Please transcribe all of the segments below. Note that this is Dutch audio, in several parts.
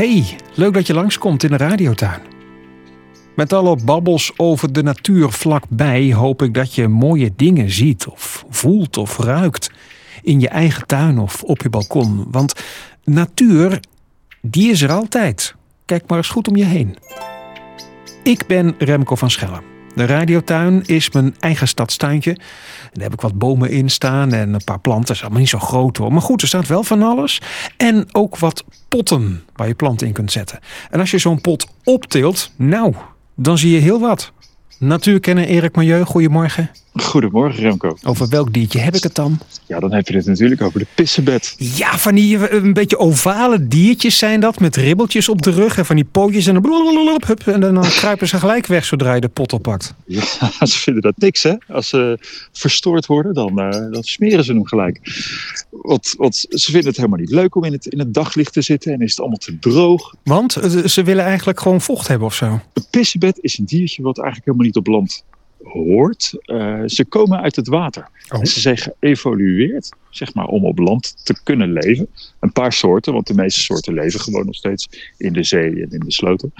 Hey, leuk dat je langskomt in de radiotuin. Met alle babbels over de natuur vlakbij hoop ik dat je mooie dingen ziet of voelt of ruikt in je eigen tuin of op je balkon. Want natuur, die is er altijd. Kijk maar eens goed om je heen. Ik ben Remco van Schellen. De radiotuin is mijn eigen stadstuintje. Daar heb ik wat bomen in staan en een paar planten. Dat is allemaal niet zo groot hoor. Maar goed, er staat wel van alles. En ook wat potten waar je planten in kunt zetten. En als je zo'n pot optilt, nou, dan zie je heel wat. Natuurkenner Erik Milieu, goedemorgen. Goedemorgen Remco. Over welk diertje heb ik het dan? Ja, dan heb je het natuurlijk over de pissenbed. Ja, van die eh, een beetje ovale diertjes zijn dat. Met ribbeltjes op de rug en van die pootjes. En dan, hup, en dan kruipen ze gelijk weg zodra je de pot oppakt. Ja, ze vinden dat niks hè. Als ze verstoord worden, dan, uh, dan smeren ze hem gelijk. Want, want ze vinden het helemaal niet leuk om in het, in het daglicht te zitten. En is het allemaal te droog. Want eh, ze willen eigenlijk gewoon vocht hebben of zo? Een pissenbed is een diertje wat eigenlijk helemaal niet op land hoort. Uh, ze komen uit het water. Oh. Ze zijn geëvolueerd, zeg maar, om op land te kunnen leven. Een paar soorten, want de meeste soorten leven gewoon nog steeds in de zee en in de sloten.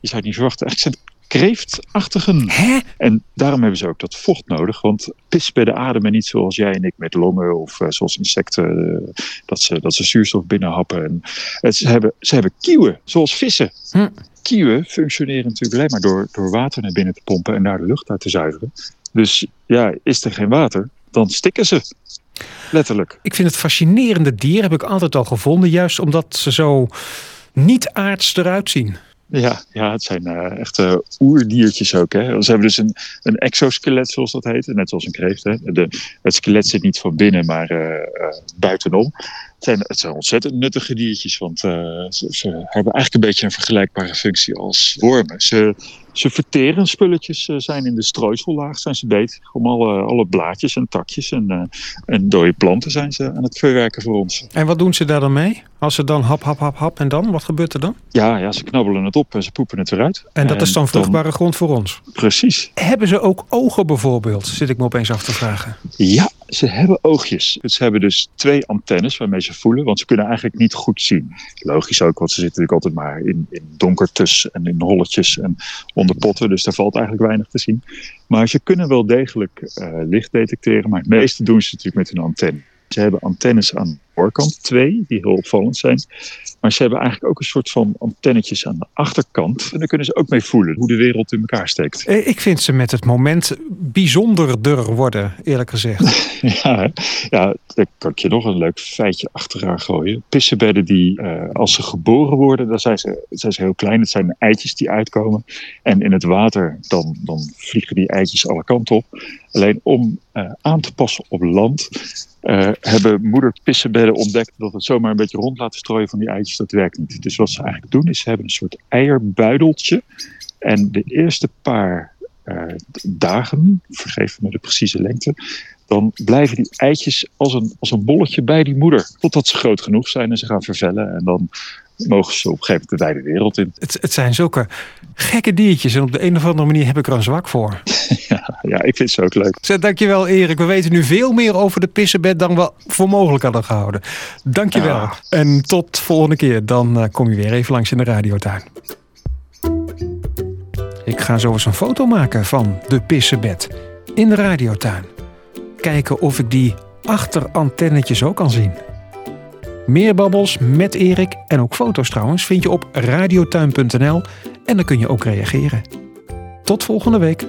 Je zou het niet verwachten. Eigenlijk zijn kreeftachtigen. Hè? En daarom hebben ze ook dat vocht nodig. Want pisbedden ademen niet zoals jij en ik met longen of uh, zoals insecten. Uh, dat, ze, dat ze zuurstof binnenhappen. En, uh, ze, hebben, ze hebben kieuwen, zoals vissen. Hm kieuwen functioneren natuurlijk alleen maar door, door water naar binnen te pompen en daar de lucht uit te zuiveren. Dus ja, is er geen water, dan stikken ze. Letterlijk. Ik vind het fascinerende dier, heb ik altijd al gevonden, juist omdat ze zo niet aards eruit zien. Ja, ja, het zijn uh, echte oerdiertjes ook. Hè. Ze hebben dus een, een exoskelet, zoals dat heet. Net zoals een kreeft. Hè. De, het skelet zit niet van binnen, maar uh, uh, buitenom. Het zijn, het zijn ontzettend nuttige diertjes, want ze, ze, hebben eigenlijk een beetje een vergelijkbare functie als wormen. Ze, ze verteren spulletjes, zijn in de strooisellaag zijn ze bezig om alle, alle blaadjes en takjes en, en dode planten zijn ze aan het verwerken voor ons. En wat doen ze daar dan mee? Als ze dan hap, hap, hap, hap en dan? Wat gebeurt er dan? Ja, ja ze knabbelen het op en ze poepen het eruit. En dat en is dan vruchtbare dan... grond voor ons? Precies. Hebben ze ook ogen bijvoorbeeld? Zit ik me opeens af te vragen. Ja, ze hebben oogjes. Ze hebben dus twee antennes waarmee ze voelen, want ze kunnen eigenlijk niet goed zien. Logisch ook, want ze zitten natuurlijk altijd maar in, in en in holletjes en onder potten, dus daar valt eigenlijk weinig te zien. Maar ze kunnen wel degelijk uh, licht detecteren, maar het meeste doen ze natuurlijk met hun antenne. Ze hebben antennes aan voorkant, twee, die heel opvallend zijn. Maar ze hebben eigenlijk ook een soort van antennetjes aan de achterkant. En daar kunnen ze ook mee voelen hoe de wereld in elkaar steekt. Ik vind ze met het moment bijzonderder worden, eerlijk gezegd. ja, ja, daar kan ik je nog een leuk feitje achteraan gooien. Pissenbedden die, uh, als ze geboren worden, dan zijn ze, zijn ze heel klein. Het zijn eitjes die uitkomen. En in het water, dan, dan vliegen die eitjes alle kanten op. Alleen om uh, aan te passen op land, uh, hebben moederpissenbedden ontdekt dat het zomaar een beetje rond laten strooien van die eitjes, dat werkt niet. Dus wat ze eigenlijk doen, is ze hebben een soort eierbuideltje. En de eerste paar uh, dagen, vergeef me de precieze lengte, dan blijven die eitjes als een, als een bolletje bij die moeder. Totdat ze groot genoeg zijn en ze gaan vervellen. En dan mogen ze op een gegeven moment de wijde wereld in. Het, het zijn zulke gekke diertjes en op de een of andere manier heb ik er een zwak voor. ja, ik vind ze ook leuk. Zet, dankjewel Erik. We weten nu veel meer over de pissenbed dan we voor mogelijk hadden gehouden. Dankjewel. Ah. En tot volgende keer. Dan uh, kom je weer even langs in de radiotuin. Ik ga zo eens een foto maken van de pissenbed in de radiotuin. Kijken of ik die achterantennetjes ook kan zien. Meer babbels met Erik en ook foto's trouwens vind je op radiotuin.nl en dan kun je ook reageren. Tot volgende week.